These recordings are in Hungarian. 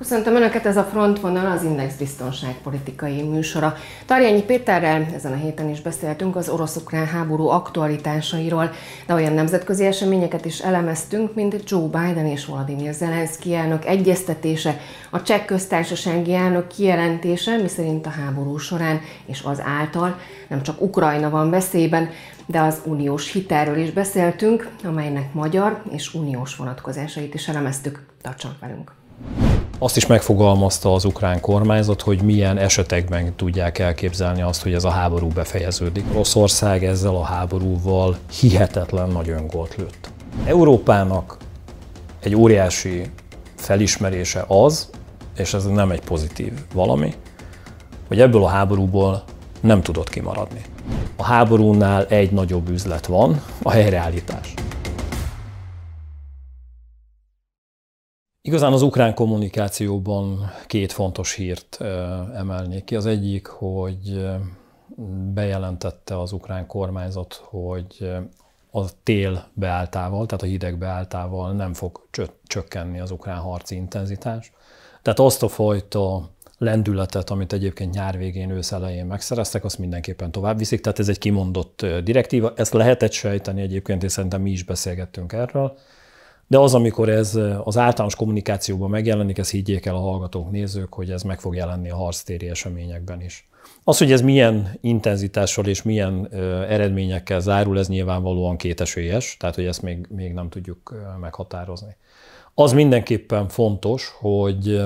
Köszöntöm Önöket, ez a Frontvonal az Index biztonságpolitikai műsora. Tarjányi Péterrel ezen a héten is beszéltünk az orosz-ukrán háború aktualitásairól, de olyan nemzetközi eseményeket is elemeztünk, mint Joe Biden és Vladimir Zelenszky elnök egyeztetése, a cseh köztársasági elnök kijelentése, miszerint a háború során és az által nem csak Ukrajna van veszélyben, de az uniós hitelről is beszéltünk, amelynek magyar és uniós vonatkozásait is elemeztük. Tartsanak velünk! Azt is megfogalmazta az ukrán kormányzat, hogy milyen esetekben tudják elképzelni azt, hogy ez a háború befejeződik. Oroszország ezzel a háborúval hihetetlen nagy öngolt lőtt. Európának egy óriási felismerése az, és ez nem egy pozitív valami, hogy ebből a háborúból nem tudott kimaradni. A háborúnál egy nagyobb üzlet van, a helyreállítás. Igazán az ukrán kommunikációban két fontos hírt emelnék ki. Az egyik, hogy bejelentette az ukrán kormányzat, hogy a tél beálltával, tehát a hideg beálltával nem fog csökkenni az ukrán harci intenzitás. Tehát azt a fajta lendületet, amit egyébként nyár végén, ősz elején megszereztek, azt mindenképpen tovább viszik. Tehát ez egy kimondott direktíva. Ezt lehetett sejteni egyébként, és szerintem mi is beszélgettünk erről. De az, amikor ez az általános kommunikációban megjelenik, ez higgyék el a hallgatók, nézők, hogy ez meg fog jelenni a harctéri eseményekben is. Az, hogy ez milyen intenzitással és milyen eredményekkel zárul, ez nyilvánvalóan kétesélyes, tehát hogy ezt még, még nem tudjuk meghatározni. Az mindenképpen fontos, hogy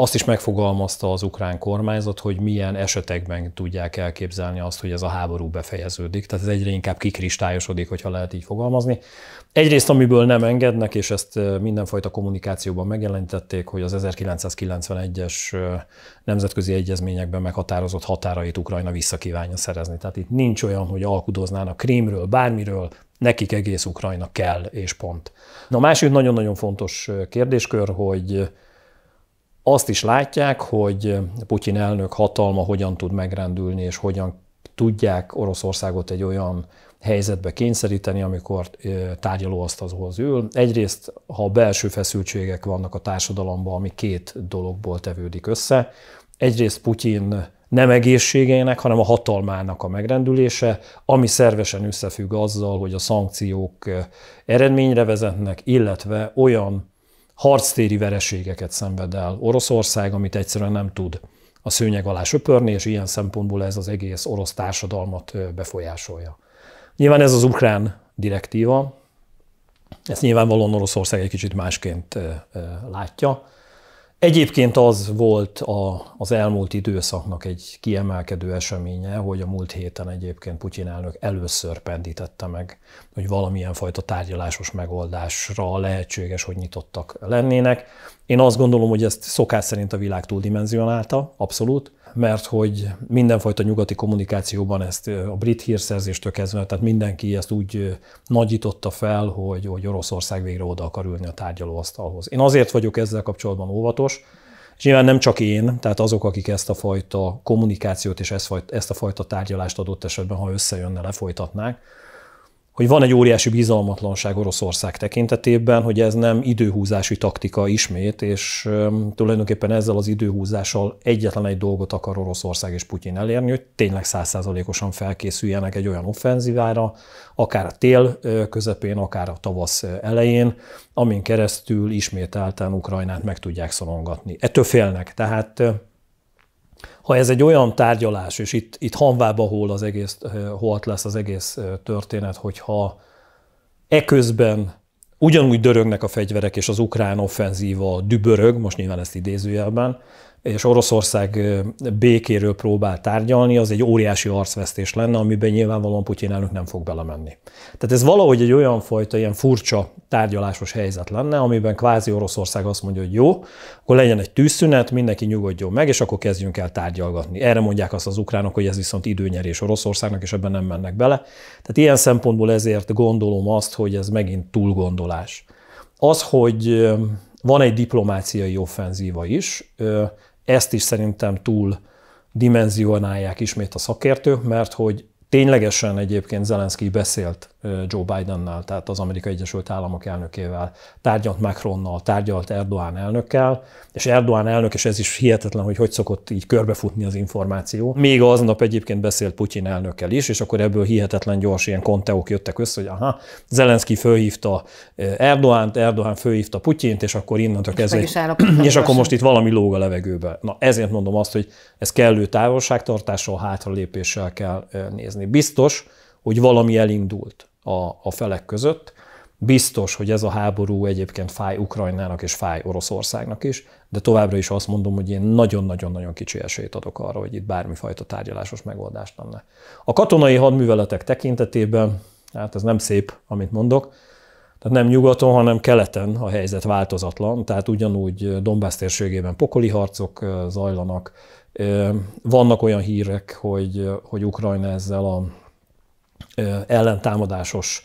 azt is megfogalmazta az ukrán kormányzat, hogy milyen esetekben tudják elképzelni azt, hogy ez a háború befejeződik. Tehát ez egyre inkább kikristályosodik, hogyha lehet így fogalmazni. Egyrészt, amiből nem engednek, és ezt mindenfajta kommunikációban megjelentették, hogy az 1991-es nemzetközi egyezményekben meghatározott határait Ukrajna visszakívánja szerezni. Tehát itt nincs olyan, hogy alkudoznának Krímről, bármiről, nekik egész Ukrajna kell, és pont. Na a másik nagyon-nagyon fontos kérdéskör, hogy azt is látják, hogy Putyin elnök hatalma hogyan tud megrendülni, és hogyan tudják Oroszországot egy olyan helyzetbe kényszeríteni, amikor tárgyalóasztalhoz ül. Egyrészt, ha belső feszültségek vannak a társadalomban, ami két dologból tevődik össze. Egyrészt Putyin nem egészségének, hanem a hatalmának a megrendülése, ami szervesen összefügg azzal, hogy a szankciók eredményre vezetnek, illetve olyan harctéri vereségeket szenved el Oroszország, amit egyszerűen nem tud a szőnyeg alá söpörni, és ilyen szempontból ez az egész orosz társadalmat befolyásolja. Nyilván ez az ukrán direktíva, ezt nyilvánvalóan Oroszország egy kicsit másként látja. Egyébként az volt a, az elmúlt időszaknak egy kiemelkedő eseménye, hogy a múlt héten egyébként Putyin elnök először pendítette meg, hogy valamilyen fajta tárgyalásos megoldásra lehetséges, hogy nyitottak lennének. Én azt gondolom, hogy ezt szokás szerint a világ túldimenzionálta, abszolút mert hogy mindenfajta nyugati kommunikációban ezt a brit hírszerzéstől kezdve, tehát mindenki ezt úgy nagyította fel, hogy, hogy Oroszország végre oda akar ülni a tárgyalóasztalhoz. Én azért vagyok ezzel kapcsolatban óvatos, és nyilván nem csak én, tehát azok, akik ezt a fajta kommunikációt és ezt a fajta tárgyalást adott esetben, ha összejönne, lefolytatnák, hogy van egy óriási bizalmatlanság Oroszország tekintetében, hogy ez nem időhúzási taktika ismét, és tulajdonképpen ezzel az időhúzással egyetlen egy dolgot akar Oroszország és Putyin elérni, hogy tényleg százszázalékosan felkészüljenek egy olyan offenzívára, akár a tél közepén, akár a tavasz elején, amin keresztül ismételten Ukrajnát meg tudják szorongatni. Ettől félnek, tehát ha ez egy olyan tárgyalás, és itt, itt hanvába hol az egész, holt lesz az egész történet, hogyha eközben ugyanúgy dörögnek a fegyverek, és az ukrán offenzíva dübörög, most nyilván ezt idézőjelben, és Oroszország békéről próbál tárgyalni, az egy óriási arcvesztés lenne, amiben nyilvánvalóan Putyin elnök nem fog belemenni. Tehát ez valahogy egy olyan fajta, ilyen furcsa tárgyalásos helyzet lenne, amiben kvázi Oroszország azt mondja, hogy jó, akkor legyen egy tűzszünet, mindenki nyugodjon meg, és akkor kezdjünk el tárgyalgatni. Erre mondják azt az ukránok, hogy ez viszont időnyerés Oroszországnak, és ebben nem mennek bele. Tehát ilyen szempontból ezért gondolom azt, hogy ez megint túlgondolás. Az, hogy van egy diplomáciai offenzíva is, ezt is szerintem túl dimenzionálják ismét a szakértők, mert hogy ténylegesen egyébként Zelenszky beszélt Joe Bidennel, tehát az Amerikai Egyesült Államok elnökével, tárgyalt Macronnal, tárgyalt Erdoğan elnökkel, és Erdoğan elnök, és ez is hihetetlen, hogy hogy szokott így körbefutni az információ. Még aznap egyébként beszélt Putyin elnökkel is, és akkor ebből hihetetlen gyors ilyen konteók jöttek össze, hogy aha, Zelenszky fölhívta Erdoğant, Erdoğan fölhívta Putyint, és akkor innentől kezdve, és, és akkor most itt valami lóg a levegőbe. Na ezért mondom azt, hogy ez kellő távolságtartással, hátralépéssel kell nézni. Biztos, hogy valami elindult a, a felek között. Biztos, hogy ez a háború egyébként fáj Ukrajnának és fáj Oroszországnak is, de továbbra is azt mondom, hogy én nagyon-nagyon-nagyon kicsi esélyt adok arra, hogy itt bármifajta tárgyalásos megoldást lenne. A katonai hadműveletek tekintetében, hát ez nem szép, amit mondok, tehát nem nyugaton, hanem keleten a helyzet változatlan, tehát ugyanúgy Dombász térségében pokoli harcok zajlanak. Vannak olyan hírek, hogy, hogy Ukrajna ezzel a ellentámadásos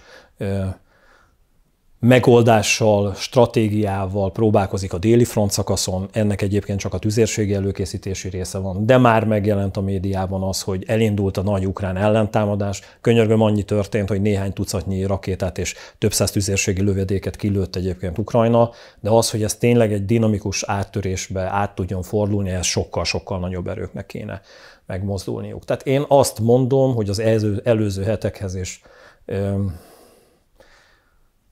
megoldással, stratégiával próbálkozik a déli front szakaszon, ennek egyébként csak a tüzérségi előkészítési része van, de már megjelent a médiában az, hogy elindult a nagy ukrán ellentámadás. Könyörgöm annyi történt, hogy néhány tucatnyi rakétát és több száz tüzérségi lövedéket kilőtt egyébként Ukrajna, de az, hogy ez tényleg egy dinamikus áttörésbe át tudjon fordulni, ez sokkal-sokkal nagyobb erőknek kéne megmozdulniuk. Tehát én azt mondom, hogy az előző hetekhez és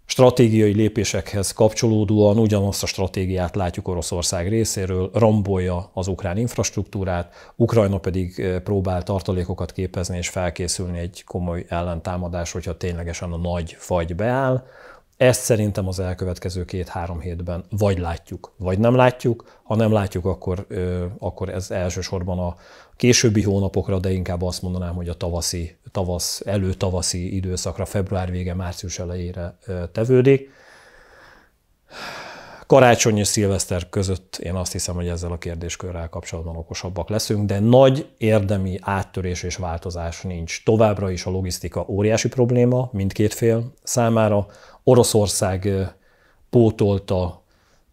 stratégiai lépésekhez kapcsolódóan ugyanazt a stratégiát látjuk Oroszország részéről, rombolja az ukrán infrastruktúrát, Ukrajna pedig próbál tartalékokat képezni és felkészülni egy komoly ellentámadás, hogyha ténylegesen a nagy fagy beáll. Ezt szerintem az elkövetkező két-három hétben vagy látjuk, vagy nem látjuk. Ha nem látjuk, akkor, akkor ez elsősorban a későbbi hónapokra, de inkább azt mondanám, hogy a tavaszi, tavasz, előtavaszi időszakra, február vége, március elejére tevődik. Karácsony és szilveszter között én azt hiszem, hogy ezzel a kérdéskörrel kapcsolatban okosabbak leszünk, de nagy érdemi áttörés és változás nincs. Továbbra is a logisztika óriási probléma mindkét fél számára. Oroszország pótolta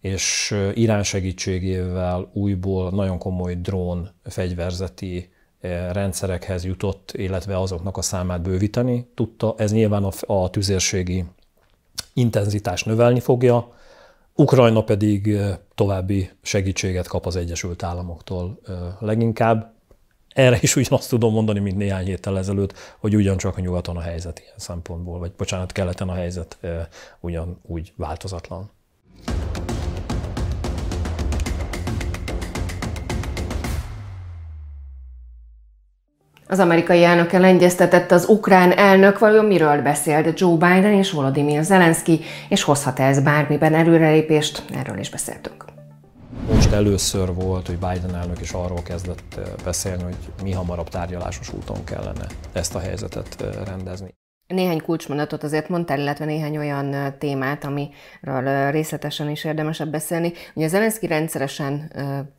és Irán segítségével újból nagyon komoly drón fegyverzeti rendszerekhez jutott, illetve azoknak a számát bővíteni tudta. Ez nyilván a, a tüzérségi intenzitást növelni fogja, Ukrajna pedig további segítséget kap az Egyesült Államoktól leginkább. Erre is ugyanazt tudom mondani, mint néhány héttel ezelőtt, hogy ugyancsak a nyugaton a helyzet ilyen szempontból, vagy bocsánat, keleten a helyzet ugyanúgy változatlan. Az amerikai elnökkel egyeztetett az ukrán elnök, vajon miről beszélt Joe Biden és Volodymyr Zelensky, és hozhat ez bármiben előrelépést? Erről is beszéltünk. Most először volt, hogy Biden elnök is arról kezdett eh, beszélni, hogy mi hamarabb tárgyalásos úton kellene ezt a helyzetet eh, rendezni. Néhány kulcsmondatot azért mondtál, illetve néhány olyan témát, amiről részletesen is érdemesebb beszélni. Ugye Zelenszky rendszeresen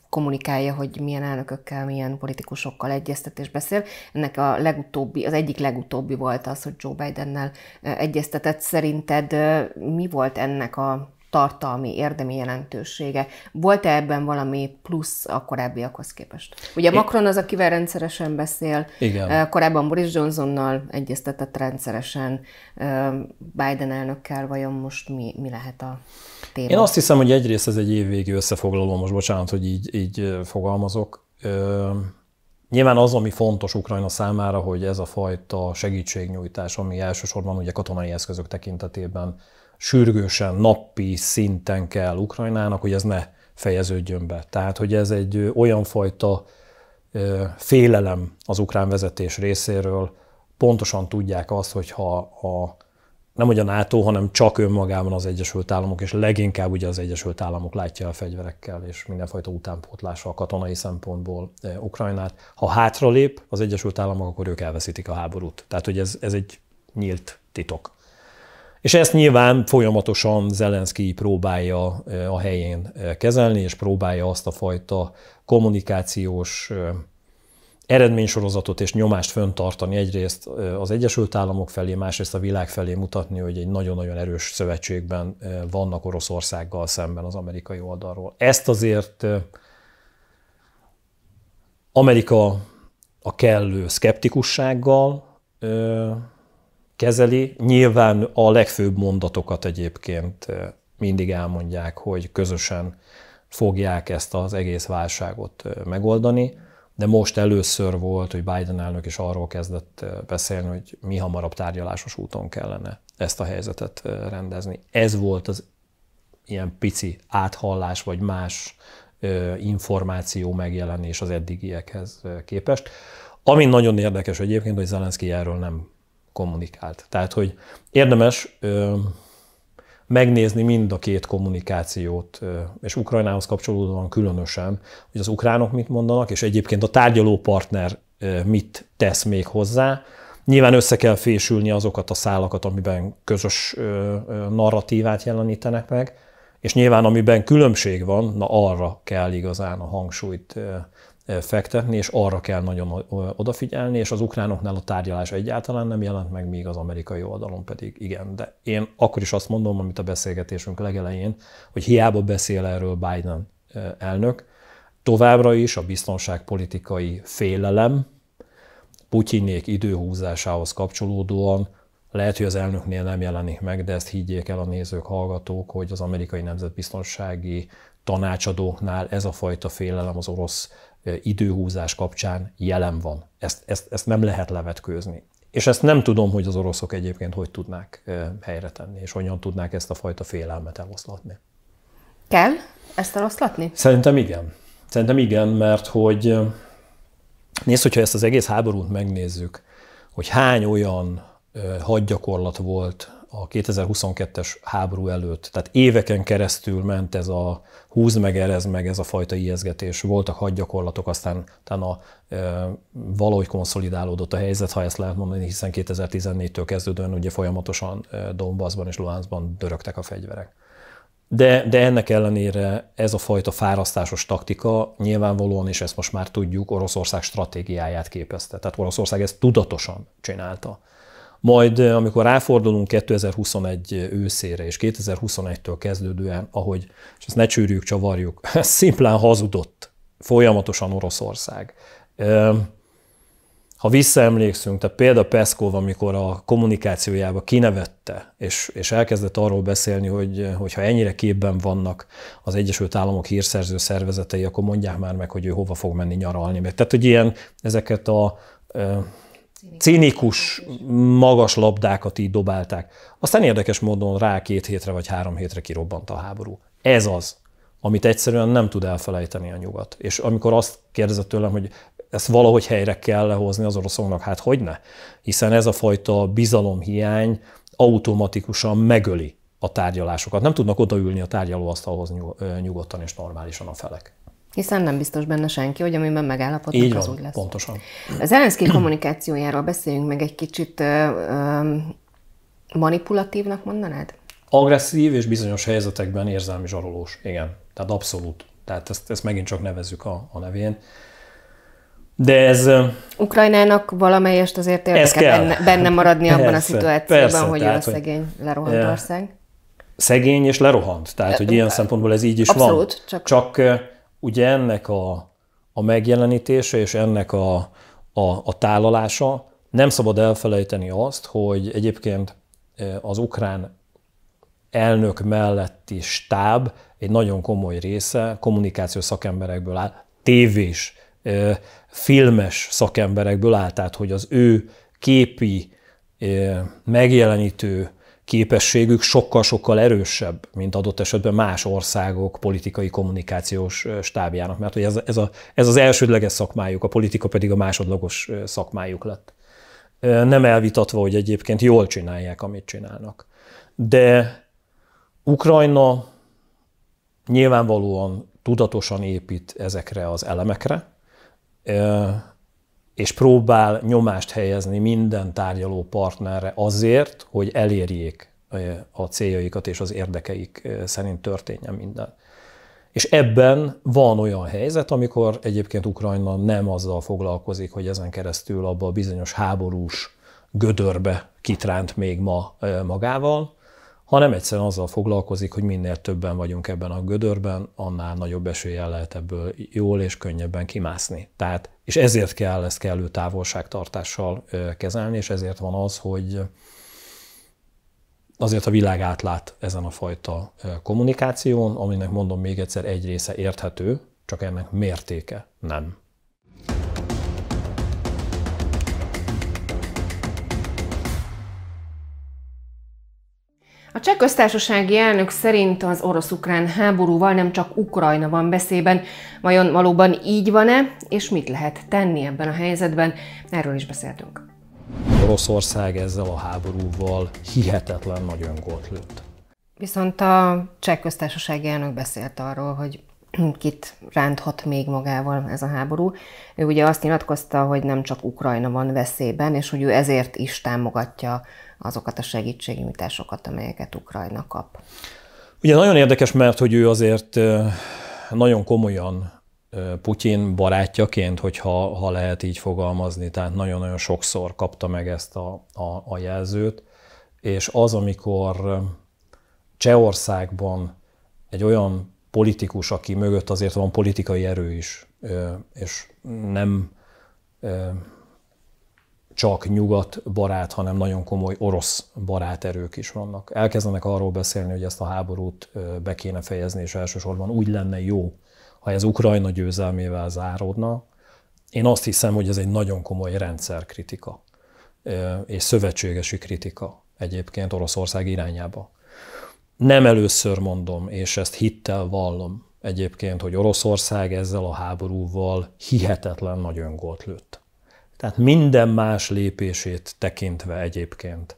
kommunikálja, hogy milyen elnökökkel, milyen politikusokkal egyeztet és beszél. Ennek a legutóbbi, az egyik legutóbbi volt az, hogy Joe Bidennel egyeztetett. Szerinted mi volt ennek a tartalmi, érdemi jelentősége. Volt-e ebben valami plusz a korábbiakhoz képest? Ugye Macron az, akivel rendszeresen beszél, Igen. korábban Boris Johnsonnal egyeztetett rendszeresen, Biden elnökkel, vajon most mi, mi lehet a téma? Én azt hiszem, hogy egyrészt ez egy évvégi összefoglaló, most bocsánat, hogy így, így fogalmazok. Nyilván az, ami fontos Ukrajna számára, hogy ez a fajta segítségnyújtás, ami elsősorban ugye katonai eszközök tekintetében sürgősen, napi szinten kell Ukrajnának, hogy ez ne fejeződjön be. Tehát, hogy ez egy olyan fajta félelem az ukrán vezetés részéről, pontosan tudják azt, hogy ha a, nem hogy a NATO, hanem csak önmagában az Egyesült Államok, és leginkább ugye az Egyesült Államok látja a fegyverekkel és mindenfajta utánpótlással katonai szempontból Ukrajnát. Ha hátralép az Egyesült Államok, akkor ők elveszítik a háborút. Tehát, hogy ez, ez egy nyílt titok. És ezt nyilván folyamatosan Zelenszky próbálja a helyén kezelni, és próbálja azt a fajta kommunikációs eredménysorozatot és nyomást föntartani egyrészt az Egyesült Államok felé, másrészt a világ felé mutatni, hogy egy nagyon-nagyon erős szövetségben vannak Oroszországgal szemben az amerikai oldalról. Ezt azért Amerika a kellő szkeptikussággal kezeli. Nyilván a legfőbb mondatokat egyébként mindig elmondják, hogy közösen fogják ezt az egész válságot megoldani, de most először volt, hogy Biden elnök is arról kezdett beszélni, hogy mi hamarabb tárgyalásos úton kellene ezt a helyzetet rendezni. Ez volt az ilyen pici áthallás, vagy más információ megjelenés az eddigiekhez képest. Ami nagyon érdekes egyébként, hogy Zelenszky erről nem kommunikált. Tehát, hogy érdemes megnézni mind a két kommunikációt, és Ukrajnához kapcsolódóan különösen, hogy az ukránok mit mondanak, és egyébként a tárgyaló partner mit tesz még hozzá. Nyilván össze kell fésülni azokat a szálakat, amiben közös narratívát jelenítenek meg, és nyilván amiben különbség van, na arra kell igazán a hangsúlyt fektetni, és arra kell nagyon odafigyelni, és az ukránoknál a tárgyalás egyáltalán nem jelent meg, míg az amerikai oldalon pedig igen. De én akkor is azt mondom, amit a beszélgetésünk legelején, hogy hiába beszél erről Biden elnök, továbbra is a biztonságpolitikai félelem Putyinék időhúzásához kapcsolódóan lehet, hogy az elnöknél nem jelenik meg, de ezt higgyék el a nézők, hallgatók, hogy az amerikai nemzetbiztonsági tanácsadóknál ez a fajta félelem az orosz időhúzás kapcsán jelen van. Ezt, ezt, ezt nem lehet levetkőzni. És ezt nem tudom, hogy az oroszok egyébként hogy tudnák helyre tenni, és hogyan tudnák ezt a fajta félelmet eloszlatni. Kell ezt eloszlatni? Szerintem igen. Szerintem igen, mert hogy nézd, hogyha ezt az egész háborút megnézzük, hogy hány olyan hadgyakorlat volt a 2022-es háború előtt. Tehát éveken keresztül ment ez a húz meg, erez meg, ez a fajta ijeszgetés. Voltak hadgyakorlatok, aztán utána e, valahogy konszolidálódott a helyzet, ha ezt lehet mondani, hiszen 2014-től kezdődően ugye folyamatosan Donbassban és Luhanskban dörögtek a fegyverek. De, de ennek ellenére ez a fajta fárasztásos taktika nyilvánvalóan, és ezt most már tudjuk, Oroszország stratégiáját képezte. Tehát Oroszország ezt tudatosan csinálta. Majd amikor ráfordulunk 2021 őszére, és 2021-től kezdődően, ahogy, és ezt ne csűrjük, csavarjuk, szimplán hazudott folyamatosan Oroszország. Ha visszaemlékszünk, tehát például Peszkov, amikor a kommunikációjába kinevette, és, és elkezdett arról beszélni, hogy, hogy ha ennyire képben vannak az Egyesült Államok hírszerző szervezetei, akkor mondják már meg, hogy ő hova fog menni nyaralni. Tehát, hogy ilyen ezeket a cinikus, magas labdákat így dobálták. Aztán érdekes módon rá két hétre vagy három hétre kirobbant a háború. Ez az, amit egyszerűen nem tud elfelejteni a nyugat. És amikor azt kérdezett tőlem, hogy ezt valahogy helyre kell lehozni az oroszoknak, hát hogy ne? Hiszen ez a fajta bizalomhiány automatikusan megöli a tárgyalásokat. Nem tudnak odaülni a tárgyalóasztalhoz nyugodtan és normálisan a felek. Hiszen nem biztos benne senki, hogy amiben megállapodnak, Így van, az úgy lesz. pontosan. Az Zelenszky kommunikációjáról beszéljünk meg egy kicsit manipulatívnak mondanád? Agresszív és bizonyos helyzetekben érzelmi zsarolós, igen. Tehát abszolút. Tehát ezt, ezt megint csak nevezzük a, a nevén. De ez... Ukrajnának valamelyest azért érdekel benne, benne maradni persze, abban a szituációban, persze, hogy tehát, a szegény lerohant ország. Szegény és lerohant. Tehát, hogy ilyen szempontból ez így is abszolút, van. Csak... csak ugye ennek a, a megjelenítése és ennek a, a, a tálalása nem szabad elfelejteni azt, hogy egyébként az ukrán elnök melletti stáb egy nagyon komoly része kommunikációs szakemberekből áll, tévés, filmes szakemberekből áll, tehát hogy az ő képi, megjelenítő képességük sokkal-sokkal erősebb, mint adott esetben más országok politikai kommunikációs stábjának, mert hogy ez, ez, a, ez az elsődleges szakmájuk, a politika pedig a másodlagos szakmájuk lett. Nem elvitatva, hogy egyébként jól csinálják, amit csinálnak. De Ukrajna nyilvánvalóan tudatosan épít ezekre az elemekre, és próbál nyomást helyezni minden tárgyaló partnerre azért, hogy elérjék a céljaikat és az érdekeik szerint történjen minden. És ebben van olyan helyzet, amikor egyébként Ukrajna nem azzal foglalkozik, hogy ezen keresztül abba a bizonyos háborús gödörbe kitránt még ma magával, hanem egyszerűen azzal foglalkozik, hogy minél többen vagyunk ebben a gödörben, annál nagyobb eséllyel lehet ebből jól és könnyebben kimászni. Tehát, és ezért kell ezt kellő távolságtartással kezelni, és ezért van az, hogy azért a világ átlát ezen a fajta kommunikáción, aminek mondom még egyszer egy része érthető, csak ennek mértéke nem. A cseh köztársasági elnök szerint az orosz-ukrán háborúval nem csak Ukrajna van beszében. Vajon valóban így van-e, és mit lehet tenni ebben a helyzetben? Erről is beszéltünk. Oroszország ezzel a háborúval hihetetlen nagy öngolt lőtt. Viszont a cseh köztársasági elnök beszélt arról, hogy kit ránthat még magával ez a háború. Ő ugye azt nyilatkozta, hogy nem csak Ukrajna van veszélyben, és hogy ő ezért is támogatja azokat a segítségnyújtásokat, amelyeket Ukrajna kap. Ugye nagyon érdekes, mert hogy ő azért nagyon komolyan Putyin barátjaként, hogyha ha lehet így fogalmazni, tehát nagyon-nagyon sokszor kapta meg ezt a, a, a jelzőt, és az, amikor Csehországban egy olyan politikus, aki mögött azért van politikai erő is, és nem csak nyugat barát, hanem nagyon komoly orosz barát erők is vannak. Elkezdenek arról beszélni, hogy ezt a háborút be kéne fejezni, és elsősorban úgy lenne jó, ha ez Ukrajna győzelmével záródna. Én azt hiszem, hogy ez egy nagyon komoly rendszerkritika és szövetségesi kritika egyébként Oroszország irányába. Nem először mondom, és ezt hittel vallom egyébként, hogy Oroszország ezzel a háborúval hihetetlen nagy öngolt lőtt. Tehát minden más lépését tekintve egyébként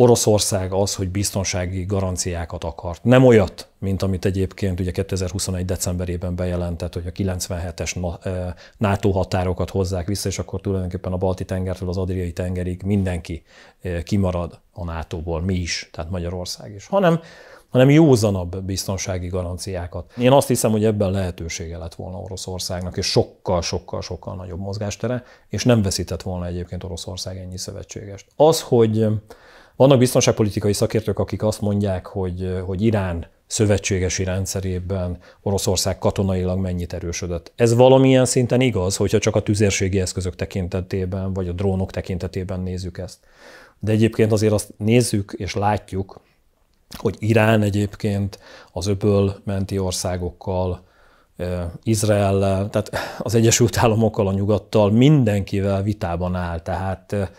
Oroszország az, hogy biztonsági garanciákat akart. Nem olyat, mint amit egyébként ugye 2021. decemberében bejelentett, hogy a 97-es NATO határokat hozzák vissza, és akkor tulajdonképpen a Balti tengertől az Adriai tengerig mindenki kimarad a NATO-ból, mi is, tehát Magyarország is, hanem hanem józanabb biztonsági garanciákat. Én azt hiszem, hogy ebben lehetősége lett volna Oroszországnak, és sokkal, sokkal, sokkal nagyobb mozgástere, és nem veszített volna egyébként Oroszország ennyi szövetségest. Az, hogy vannak biztonságpolitikai szakértők, akik azt mondják, hogy, hogy Irán szövetségesi rendszerében Oroszország katonailag mennyit erősödött. Ez valamilyen szinten igaz, hogyha csak a tüzérségi eszközök tekintetében, vagy a drónok tekintetében nézzük ezt. De egyébként azért azt nézzük és látjuk, hogy Irán egyébként az öböl menti országokkal, Izraellel, tehát az Egyesült Államokkal, a nyugattal mindenkivel vitában áll. Tehát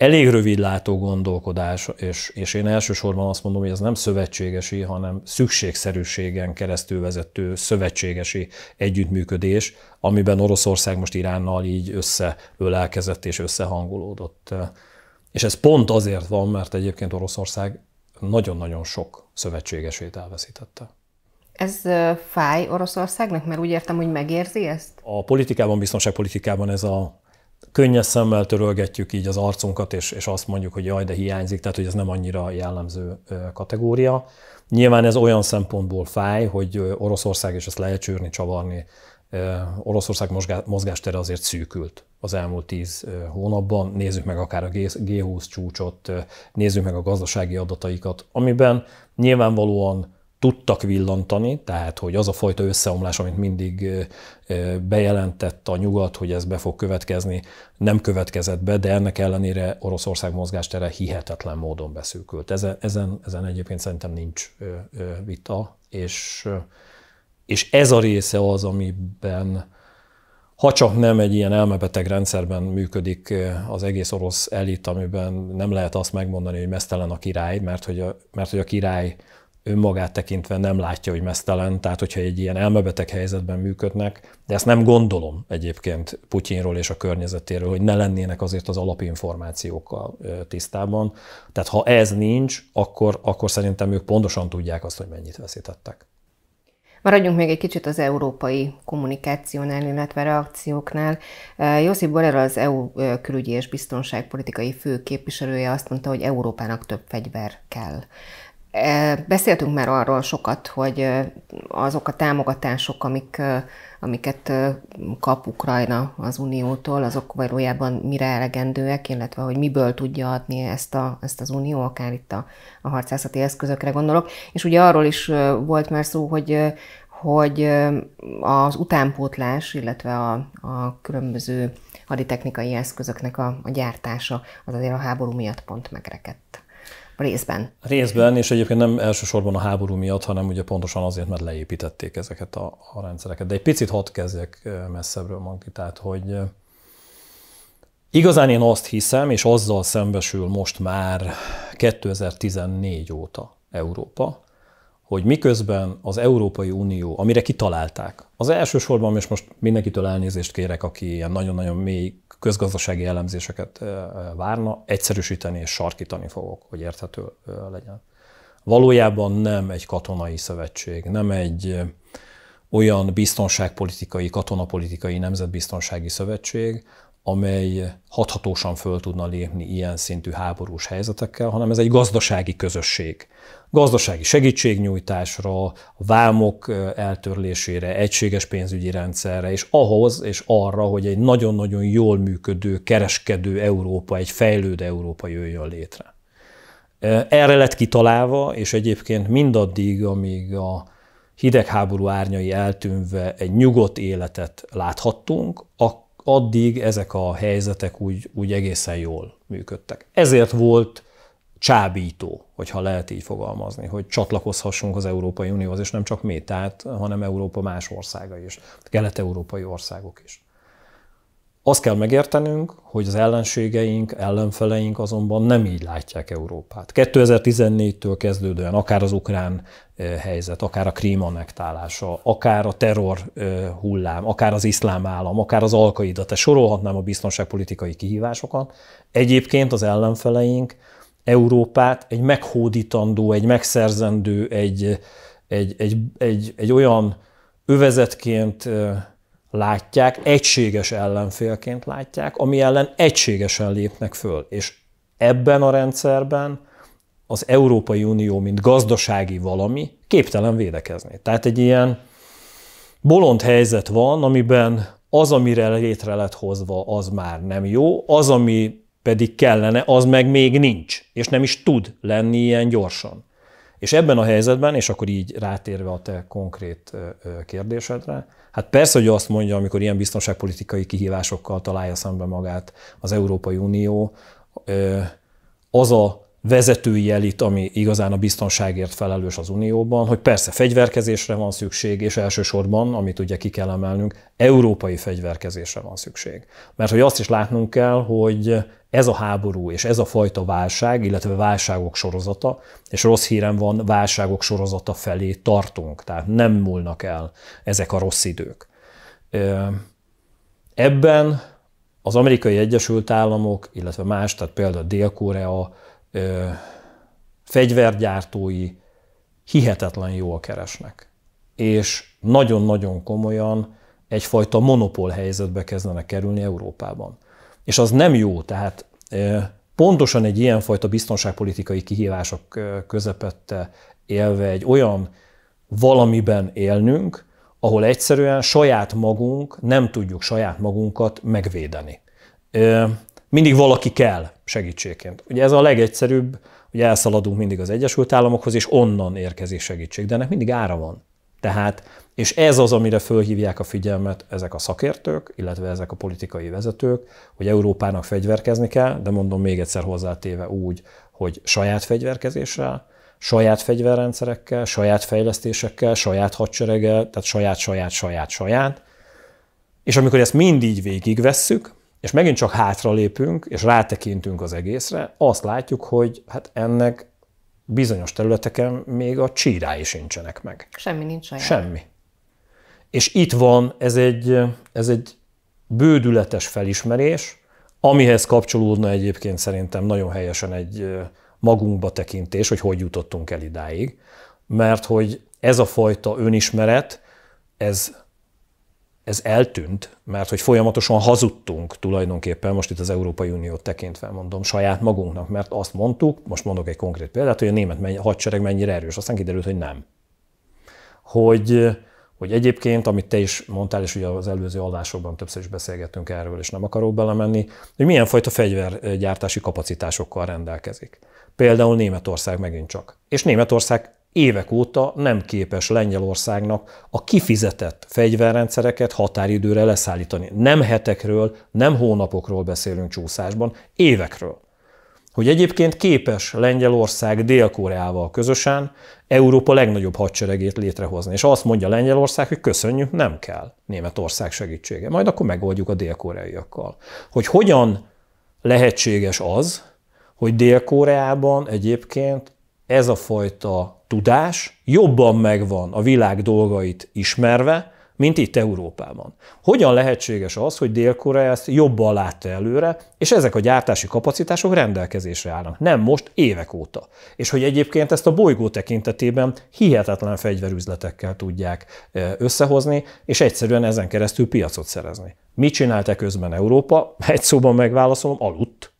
elég rövid látó gondolkodás, és, és én elsősorban azt mondom, hogy ez nem szövetségesi, hanem szükségszerűségen keresztül vezető szövetségesi együttműködés, amiben Oroszország most Iránnal így összeölelkezett és összehangolódott. És ez pont azért van, mert egyébként Oroszország nagyon-nagyon sok szövetségesét elveszítette. Ez fáj Oroszországnak, mert úgy értem, hogy megérzi ezt? A politikában, biztonságpolitikában ez a könnyes szemmel törölgetjük így az arcunkat, és, és azt mondjuk, hogy jaj, de hiányzik, tehát hogy ez nem annyira jellemző kategória. Nyilván ez olyan szempontból fáj, hogy Oroszország, és ezt lehet csűrni, csavarni, Oroszország mozgástere azért szűkült az elmúlt tíz hónapban. Nézzük meg akár a G20 csúcsot, nézzük meg a gazdasági adataikat, amiben nyilvánvalóan tudtak villantani, tehát hogy az a fajta összeomlás, amit mindig bejelentett a nyugat, hogy ez be fog következni, nem következett be, de ennek ellenére Oroszország mozgástere hihetetlen módon beszűkült. Ezen, ezen, ezen egyébként szerintem nincs vita, és, és ez a része az, amiben ha csak nem egy ilyen elmebeteg rendszerben működik az egész orosz elit, amiben nem lehet azt megmondani, hogy mesztelen a király, mert hogy a, mert hogy a király önmagát tekintve nem látja, hogy mesztelen, tehát hogyha egy ilyen elmebeteg helyzetben működnek, de ezt nem gondolom egyébként Putyinról és a környezetéről, hogy ne lennének azért az alapinformációkkal tisztában. Tehát ha ez nincs, akkor, akkor szerintem ők pontosan tudják azt, hogy mennyit veszítettek. Maradjunk még egy kicsit az európai kommunikációnál, illetve reakcióknál. Josip Borrell az EU külügyi és biztonságpolitikai fő képviselője azt mondta, hogy Európának több fegyver kell. Beszéltünk már arról sokat, hogy azok a támogatások, amik, amiket kap Ukrajna az Uniótól, azok valójában mire elegendőek, illetve hogy miből tudja adni ezt, a, ezt az Unió, akár itt a, a harcászati eszközökre gondolok. És ugye arról is volt már szó, hogy hogy az utánpótlás, illetve a, a különböző haditechnikai eszközöknek a, a gyártása az azért a háború miatt pont megrekedt. Részben. Részben, és egyébként nem elsősorban a háború miatt, hanem ugye pontosan azért, mert leépítették ezeket a, a rendszereket. De egy picit hadd kezdjek messzebbről, Manki, tehát, hogy igazán én azt hiszem, és azzal szembesül most már 2014 óta Európa, hogy miközben az Európai Unió, amire kitalálták, az elsősorban, és most mindenkitől elnézést kérek, aki ilyen nagyon-nagyon mély közgazdasági elemzéseket várna, egyszerűsíteni és sarkítani fogok, hogy érthető legyen. Valójában nem egy katonai szövetség, nem egy olyan biztonságpolitikai, katonapolitikai, nemzetbiztonsági szövetség, amely hathatósan föl tudna lépni ilyen szintű háborús helyzetekkel, hanem ez egy gazdasági közösség. Gazdasági segítségnyújtásra, vámok eltörlésére, egységes pénzügyi rendszerre, és ahhoz és arra, hogy egy nagyon-nagyon jól működő, kereskedő Európa, egy fejlődő Európa jöjjön létre. Erre lett kitalálva, és egyébként mindaddig, amíg a hidegháború árnyai eltűnve egy nyugodt életet láthattunk, akkor addig ezek a helyzetek úgy, úgy egészen jól működtek. Ezért volt csábító, hogyha lehet így fogalmazni, hogy csatlakozhassunk az Európai Unióhoz, és nem csak mi, tehát, hanem Európa más országa is, kelet-európai országok is. Azt kell megértenünk, hogy az ellenségeink, ellenfeleink azonban nem így látják Európát. 2014-től kezdődően akár az ukrán helyzet, akár a krím annektálása, akár a terror hullám, akár az iszlám állam, akár az alkaida, te sorolhatnám a biztonságpolitikai kihívásokat. Egyébként az ellenfeleink Európát egy meghódítandó, egy megszerzendő, egy, egy, egy, egy, egy olyan övezetként látják, egységes ellenfélként látják, ami ellen egységesen lépnek föl. És ebben a rendszerben az Európai Unió, mint gazdasági valami, képtelen védekezni. Tehát egy ilyen bolond helyzet van, amiben az, amire létre lett hozva, az már nem jó, az, ami pedig kellene, az meg még nincs, és nem is tud lenni ilyen gyorsan. És ebben a helyzetben, és akkor így rátérve a te konkrét kérdésedre, hát persze, hogy azt mondja, amikor ilyen biztonságpolitikai kihívásokkal találja szembe magát az Európai Unió, az a vezetői elit, ami igazán a biztonságért felelős az Unióban, hogy persze fegyverkezésre van szükség, és elsősorban, amit ugye ki kell emelnünk, európai fegyverkezésre van szükség. Mert hogy azt is látnunk kell, hogy ez a háború és ez a fajta válság, illetve válságok sorozata, és rossz hírem van, válságok sorozata felé tartunk, tehát nem múlnak el ezek a rossz idők. Ebben az amerikai Egyesült Államok, illetve más, tehát például Dél-Korea fegyvergyártói hihetetlen jól keresnek. És nagyon-nagyon komolyan egyfajta monopól helyzetbe kezdenek kerülni Európában. És az nem jó, tehát pontosan egy ilyenfajta biztonságpolitikai kihívások közepette élve egy olyan valamiben élnünk, ahol egyszerűen saját magunk nem tudjuk saját magunkat megvédeni mindig valaki kell segítségként. Ugye ez a legegyszerűbb, hogy elszaladunk mindig az Egyesült Államokhoz, és onnan érkezik segítség, de ennek mindig ára van. Tehát, és ez az, amire fölhívják a figyelmet ezek a szakértők, illetve ezek a politikai vezetők, hogy Európának fegyverkezni kell, de mondom még egyszer hozzátéve úgy, hogy saját fegyverkezéssel, saját fegyverrendszerekkel, saját fejlesztésekkel, saját hadsereggel, tehát saját, saját, saját, saját. És amikor ezt mind így végigvesszük, és megint csak hátra lépünk, és rátekintünk az egészre, azt látjuk, hogy hát ennek bizonyos területeken még a csírái sincsenek meg. Semmi nincs saját. Semmi. És itt van, ez egy, ez egy bődületes felismerés, amihez kapcsolódna egyébként szerintem nagyon helyesen egy magunkba tekintés, hogy hogy jutottunk el idáig, mert hogy ez a fajta önismeret, ez ez eltűnt, mert hogy folyamatosan hazudtunk tulajdonképpen, most itt az Európai Uniót tekintve mondom, saját magunknak, mert azt mondtuk, most mondok egy konkrét példát, hogy a német hadsereg mennyire erős, aztán kiderült, hogy nem. Hogy, hogy egyébként, amit te is mondtál, és ugye az előző adásokban többször is beszélgettünk erről, és nem akarok belemenni, hogy milyen fajta fegyvergyártási kapacitásokkal rendelkezik. Például Németország megint csak. És Németország évek óta nem képes Lengyelországnak a kifizetett fegyverrendszereket határidőre leszállítani. Nem hetekről, nem hónapokról beszélünk csúszásban, évekről. Hogy egyébként képes Lengyelország Dél-Koreával közösen Európa legnagyobb hadseregét létrehozni. És azt mondja Lengyelország, hogy köszönjük, nem kell Németország segítsége. Majd akkor megoldjuk a dél-koreaiakkal. Hogy hogyan lehetséges az, hogy Dél-Koreában egyébként ez a fajta tudás jobban megvan a világ dolgait ismerve, mint itt Európában. Hogyan lehetséges az, hogy Dél-Korea ezt jobban látta előre, és ezek a gyártási kapacitások rendelkezésre állnak? Nem most, évek óta. És hogy egyébként ezt a bolygó tekintetében hihetetlen fegyverüzletekkel tudják e, összehozni, és egyszerűen ezen keresztül piacot szerezni. Mit csinálta közben Európa? Egy szóban megválaszolom, aludt.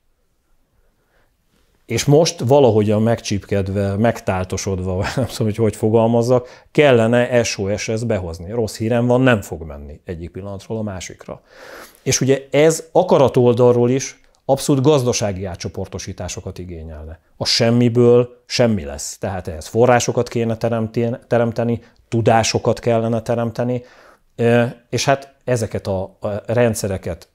És most valahogyan megcsípkedve, megtáltosodva, nem tudom, hogy hogy fogalmazzak, kellene SOS-hez behozni. Rossz hírem van, nem fog menni egyik pillanatról a másikra. És ugye ez akarat oldalról is abszolút gazdasági átcsoportosításokat igényelne. A semmiből semmi lesz. Tehát ehhez forrásokat kéne teremteni, tudásokat kellene teremteni, és hát ezeket a rendszereket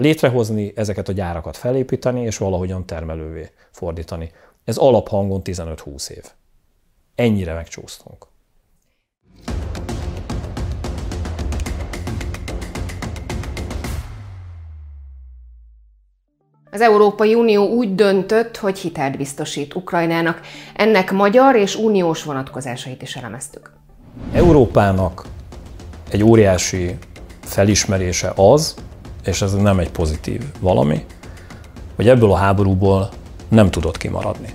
létrehozni, ezeket a gyárakat felépíteni, és valahogyan termelővé fordítani. Ez alaphangon 15-20 év. Ennyire megcsúsztunk. Az Európai Unió úgy döntött, hogy hitelt biztosít Ukrajnának. Ennek magyar és uniós vonatkozásait is elemeztük. Európának egy óriási felismerése az, és ez nem egy pozitív valami, hogy ebből a háborúból nem tudott kimaradni.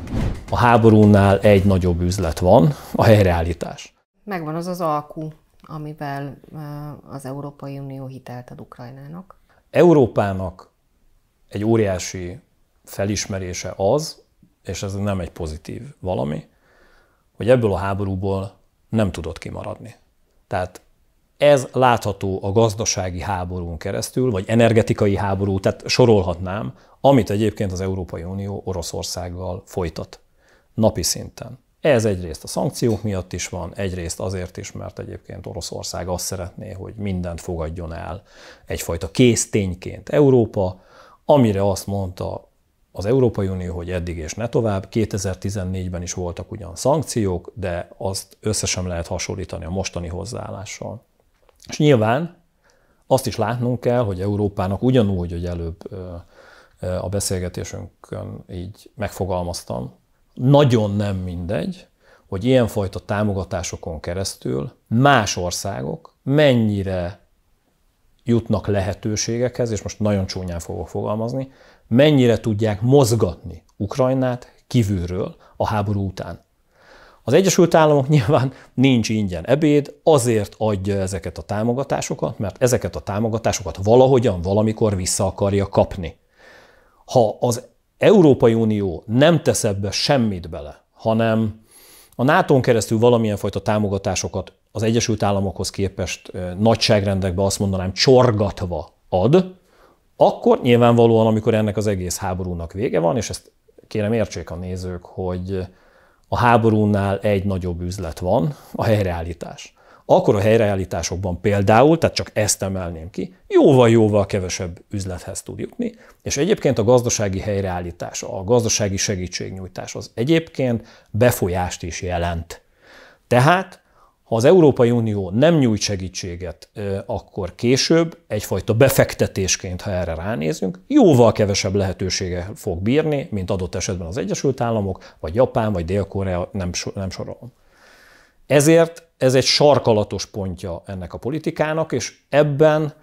A háborúnál egy nagyobb üzlet van, a helyreállítás. Megvan az az alkú, amivel az Európai Unió hitelt ad Ukrajnának. Európának egy óriási felismerése az, és ez nem egy pozitív valami, hogy ebből a háborúból nem tudott kimaradni. Tehát ez látható a gazdasági háborún keresztül, vagy energetikai háború, tehát sorolhatnám, amit egyébként az Európai Unió Oroszországgal folytat napi szinten. Ez egyrészt a szankciók miatt is van, egyrészt azért is, mert egyébként Oroszország azt szeretné, hogy mindent fogadjon el egyfajta kész tényként Európa, amire azt mondta az Európai Unió, hogy eddig és ne tovább. 2014-ben is voltak ugyan szankciók, de azt összesen lehet hasonlítani a mostani hozzáállással. És nyilván azt is látnunk kell, hogy Európának ugyanúgy, hogy előbb a beszélgetésünkön így megfogalmaztam, nagyon nem mindegy, hogy ilyenfajta támogatásokon keresztül más országok mennyire jutnak lehetőségekhez, és most nagyon csúnyán fogok fogalmazni, mennyire tudják mozgatni Ukrajnát kívülről a háború után. Az Egyesült Államok nyilván nincs ingyen ebéd, azért adja ezeket a támogatásokat, mert ezeket a támogatásokat valahogyan, valamikor vissza akarja kapni. Ha az Európai Unió nem tesz ebbe semmit bele, hanem a nato keresztül valamilyen fajta támogatásokat az Egyesült Államokhoz képest nagyságrendekbe azt mondanám csorgatva ad, akkor nyilvánvalóan, amikor ennek az egész háborúnak vége van, és ezt kérem értsék a nézők, hogy a háborúnál egy nagyobb üzlet van, a helyreállítás. Akkor a helyreállításokban például, tehát csak ezt emelném ki, jóval-jóval kevesebb üzlethez tud jutni, és egyébként a gazdasági helyreállítás, a gazdasági segítségnyújtás az egyébként befolyást is jelent. Tehát ha az Európai Unió nem nyújt segítséget, akkor később egyfajta befektetésként, ha erre ránézünk, jóval kevesebb lehetősége fog bírni, mint adott esetben az Egyesült Államok, vagy Japán, vagy Dél-Korea, nem, nem sorolom. Ezért ez egy sarkalatos pontja ennek a politikának, és ebben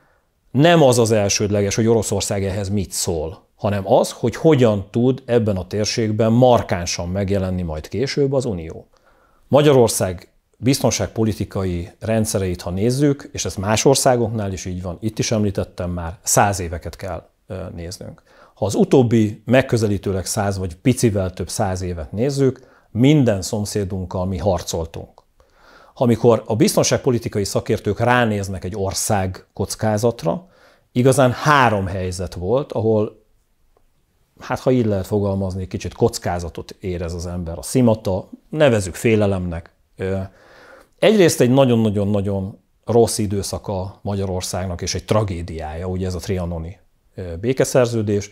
nem az az elsődleges, hogy Oroszország ehhez mit szól, hanem az, hogy hogyan tud ebben a térségben markánsan megjelenni majd később az Unió. Magyarország biztonságpolitikai rendszereit, ha nézzük, és ez más országoknál is így van, itt is említettem már, száz éveket kell néznünk. Ha az utóbbi megközelítőleg száz vagy picivel több száz évet nézzük, minden szomszédunkkal mi harcoltunk. Ha amikor a biztonságpolitikai szakértők ránéznek egy ország kockázatra, igazán három helyzet volt, ahol hát ha így lehet fogalmazni, kicsit kockázatot érez az ember. A szimata, nevezük félelemnek. Egyrészt egy nagyon-nagyon-nagyon rossz időszaka Magyarországnak, és egy tragédiája, ugye ez a trianoni békeszerződés,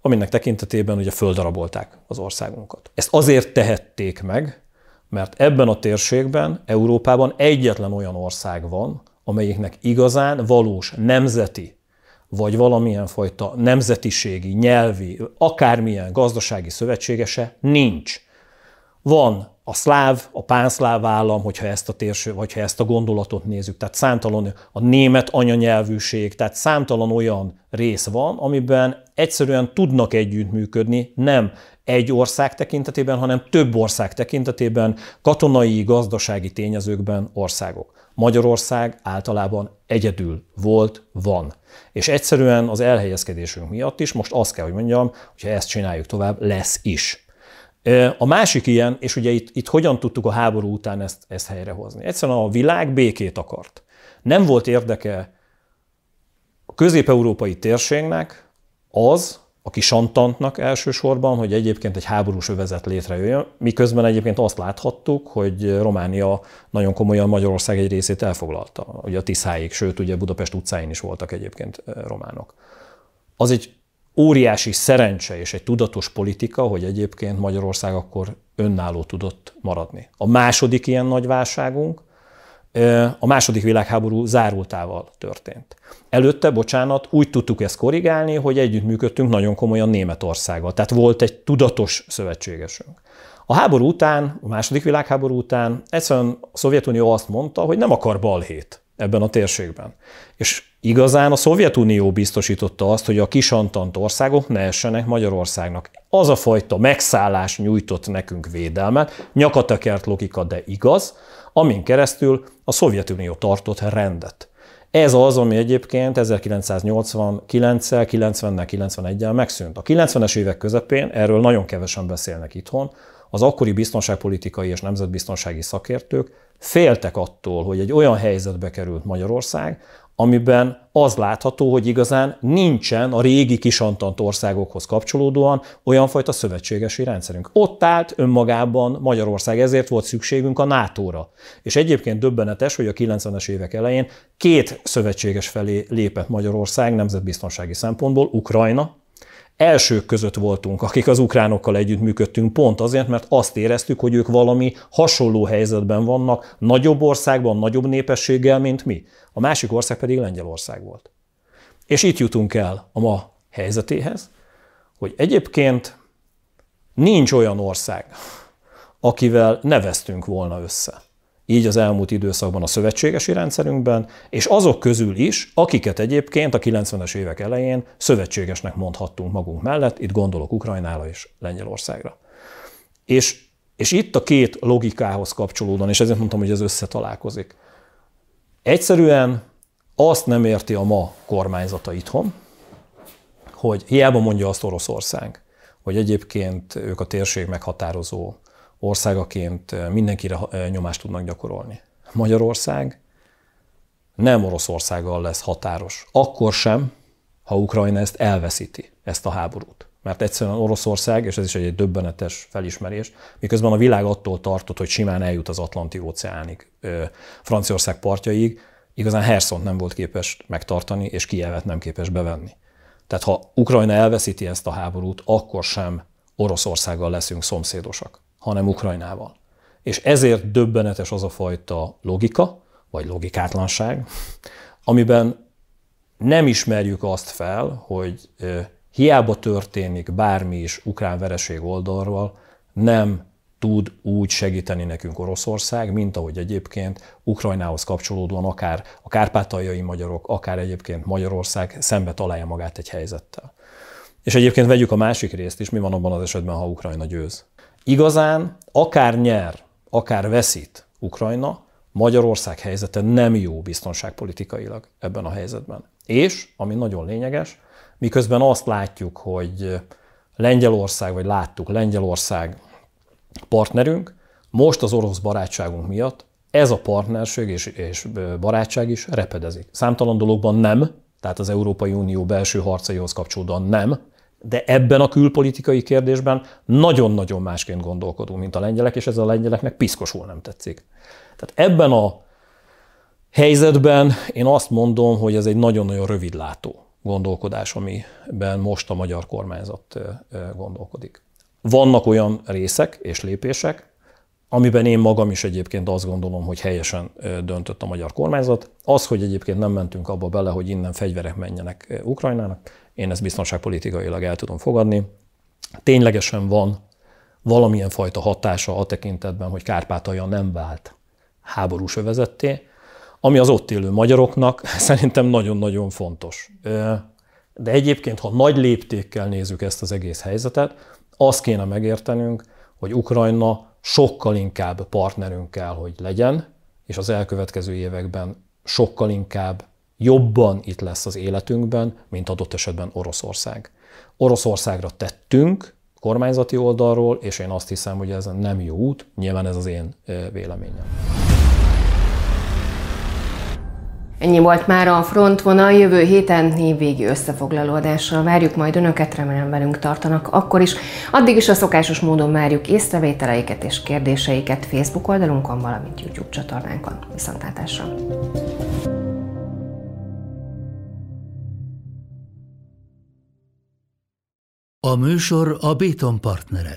aminek tekintetében ugye földarabolták az országunkat. Ezt azért tehették meg, mert ebben a térségben, Európában egyetlen olyan ország van, amelyiknek igazán valós nemzeti, vagy valamilyen fajta nemzetiségi, nyelvi, akármilyen gazdasági szövetségese nincs. Van a szláv, a pánszláv állam, hogyha ezt a térső, vagy ha ezt a gondolatot nézzük, tehát számtalan a német anyanyelvűség, tehát számtalan olyan rész van, amiben egyszerűen tudnak együttműködni, nem egy ország tekintetében, hanem több ország tekintetében, katonai, gazdasági tényezőkben országok. Magyarország általában egyedül volt, van. És egyszerűen az elhelyezkedésünk miatt is, most azt kell, hogy mondjam, hogyha ezt csináljuk tovább, lesz is. A másik ilyen, és ugye itt, itt hogyan tudtuk a háború után ezt, ezt helyrehozni? Egyszerűen a világ békét akart. Nem volt érdeke a közép-európai térségnek az, aki santantnak elsősorban, hogy egyébként egy háborús övezet létrejöjjön, miközben egyébként azt láthattuk, hogy Románia nagyon komolyan Magyarország egy részét elfoglalta, ugye a Tiszáig, sőt ugye Budapest utcáin is voltak egyébként románok. Az egy óriási szerencse és egy tudatos politika, hogy egyébként Magyarország akkor önálló tudott maradni. A második ilyen nagy válságunk a második világháború zárultával történt. Előtte, bocsánat, úgy tudtuk ezt korrigálni, hogy együttműködtünk nagyon komolyan Németországgal. Tehát volt egy tudatos szövetségesünk. A háború után, a második világháború után egyszerűen a Szovjetunió azt mondta, hogy nem akar balhét ebben a térségben. És igazán a Szovjetunió biztosította azt, hogy a kisantant országok ne essenek Magyarországnak. Az a fajta megszállás nyújtott nekünk védelmet, nyakatekert logika, de igaz, amin keresztül a Szovjetunió tartott rendet. Ez az, ami egyébként 1989-el, 90-nel, 91-el megszűnt. A 90-es évek közepén, erről nagyon kevesen beszélnek itthon, az akkori biztonságpolitikai és nemzetbiztonsági szakértők féltek attól, hogy egy olyan helyzetbe került Magyarország, amiben az látható, hogy igazán nincsen a régi kisantant országokhoz kapcsolódóan olyan fajta szövetségesi rendszerünk. Ott állt önmagában Magyarország, ezért volt szükségünk a NATO-ra. És egyébként döbbenetes, hogy a 90-es évek elején két szövetséges felé lépett Magyarország nemzetbiztonsági szempontból, Ukrajna, elsők között voltunk, akik az ukránokkal együtt működtünk, pont azért, mert azt éreztük, hogy ők valami hasonló helyzetben vannak, nagyobb országban, nagyobb népességgel, mint mi. A másik ország pedig Lengyelország volt. És itt jutunk el a ma helyzetéhez, hogy egyébként nincs olyan ország, akivel neveztünk volna össze így az elmúlt időszakban a szövetségesi rendszerünkben, és azok közül is, akiket egyébként a 90-es évek elején szövetségesnek mondhattunk magunk mellett, itt gondolok Ukrajnára és Lengyelországra. És, és itt a két logikához kapcsolódóan, és ezért mondtam, hogy ez összetalálkozik. Egyszerűen azt nem érti a ma kormányzata itthon, hogy hiába mondja azt Oroszország, hogy egyébként ők a térség meghatározó országaként mindenkire nyomást tudnak gyakorolni. Magyarország nem Oroszországgal lesz határos. Akkor sem, ha Ukrajna ezt elveszíti, ezt a háborút. Mert egyszerűen Oroszország, és ez is egy döbbenetes felismerés, miközben a világ attól tartott, hogy simán eljut az Atlanti óceánig, Franciaország partjaig, igazán Herszont nem volt képes megtartani, és Kijevet nem képes bevenni. Tehát ha Ukrajna elveszíti ezt a háborút, akkor sem Oroszországgal leszünk szomszédosak hanem Ukrajnával. És ezért döbbenetes az a fajta logika, vagy logikátlanság, amiben nem ismerjük azt fel, hogy hiába történik bármi is ukrán vereség oldalról, nem tud úgy segíteni nekünk Oroszország, mint ahogy egyébként Ukrajnához kapcsolódóan akár a kárpátaljai magyarok, akár egyébként Magyarország szembe találja magát egy helyzettel. És egyébként vegyük a másik részt is, mi van abban az esetben, ha Ukrajna győz. Igazán akár nyer, akár veszít Ukrajna, Magyarország helyzete nem jó biztonságpolitikailag ebben a helyzetben. És, ami nagyon lényeges, miközben azt látjuk, hogy Lengyelország, vagy láttuk Lengyelország partnerünk, most az orosz barátságunk miatt ez a partnerség és, és barátság is repedezik. Számtalan dologban nem, tehát az Európai Unió belső harcaihoz kapcsolódóan nem, de ebben a külpolitikai kérdésben nagyon-nagyon másként gondolkodunk, mint a lengyelek, és ez a lengyeleknek piszkosul nem tetszik. Tehát ebben a helyzetben én azt mondom, hogy ez egy nagyon-nagyon rövidlátó gondolkodás, amiben most a magyar kormányzat gondolkodik. Vannak olyan részek és lépések, amiben én magam is egyébként azt gondolom, hogy helyesen döntött a magyar kormányzat. Az, hogy egyébként nem mentünk abba bele, hogy innen fegyverek menjenek Ukrajnának, én ezt biztonságpolitikailag el tudom fogadni. Ténylegesen van valamilyen fajta hatása a tekintetben, hogy Kárpátalja nem vált háborús övezetté, ami az ott élő magyaroknak szerintem nagyon-nagyon fontos. De egyébként, ha nagy léptékkel nézzük ezt az egész helyzetet, azt kéne megértenünk, hogy Ukrajna sokkal inkább partnerünk kell, hogy legyen, és az elkövetkező években sokkal inkább jobban itt lesz az életünkben, mint adott esetben Oroszország. Oroszországra tettünk kormányzati oldalról, és én azt hiszem, hogy ez nem jó út, nyilván ez az én véleményem. Ennyi volt már a frontvonal, jövő héten évvégi összefoglalódással várjuk majd Önöket, remélem velünk tartanak akkor is. Addig is a szokásos módon várjuk észrevételeiket és kérdéseiket Facebook oldalunkon, valamint YouTube csatornánkon. Viszontlátásra! A műsor a Béton partnere.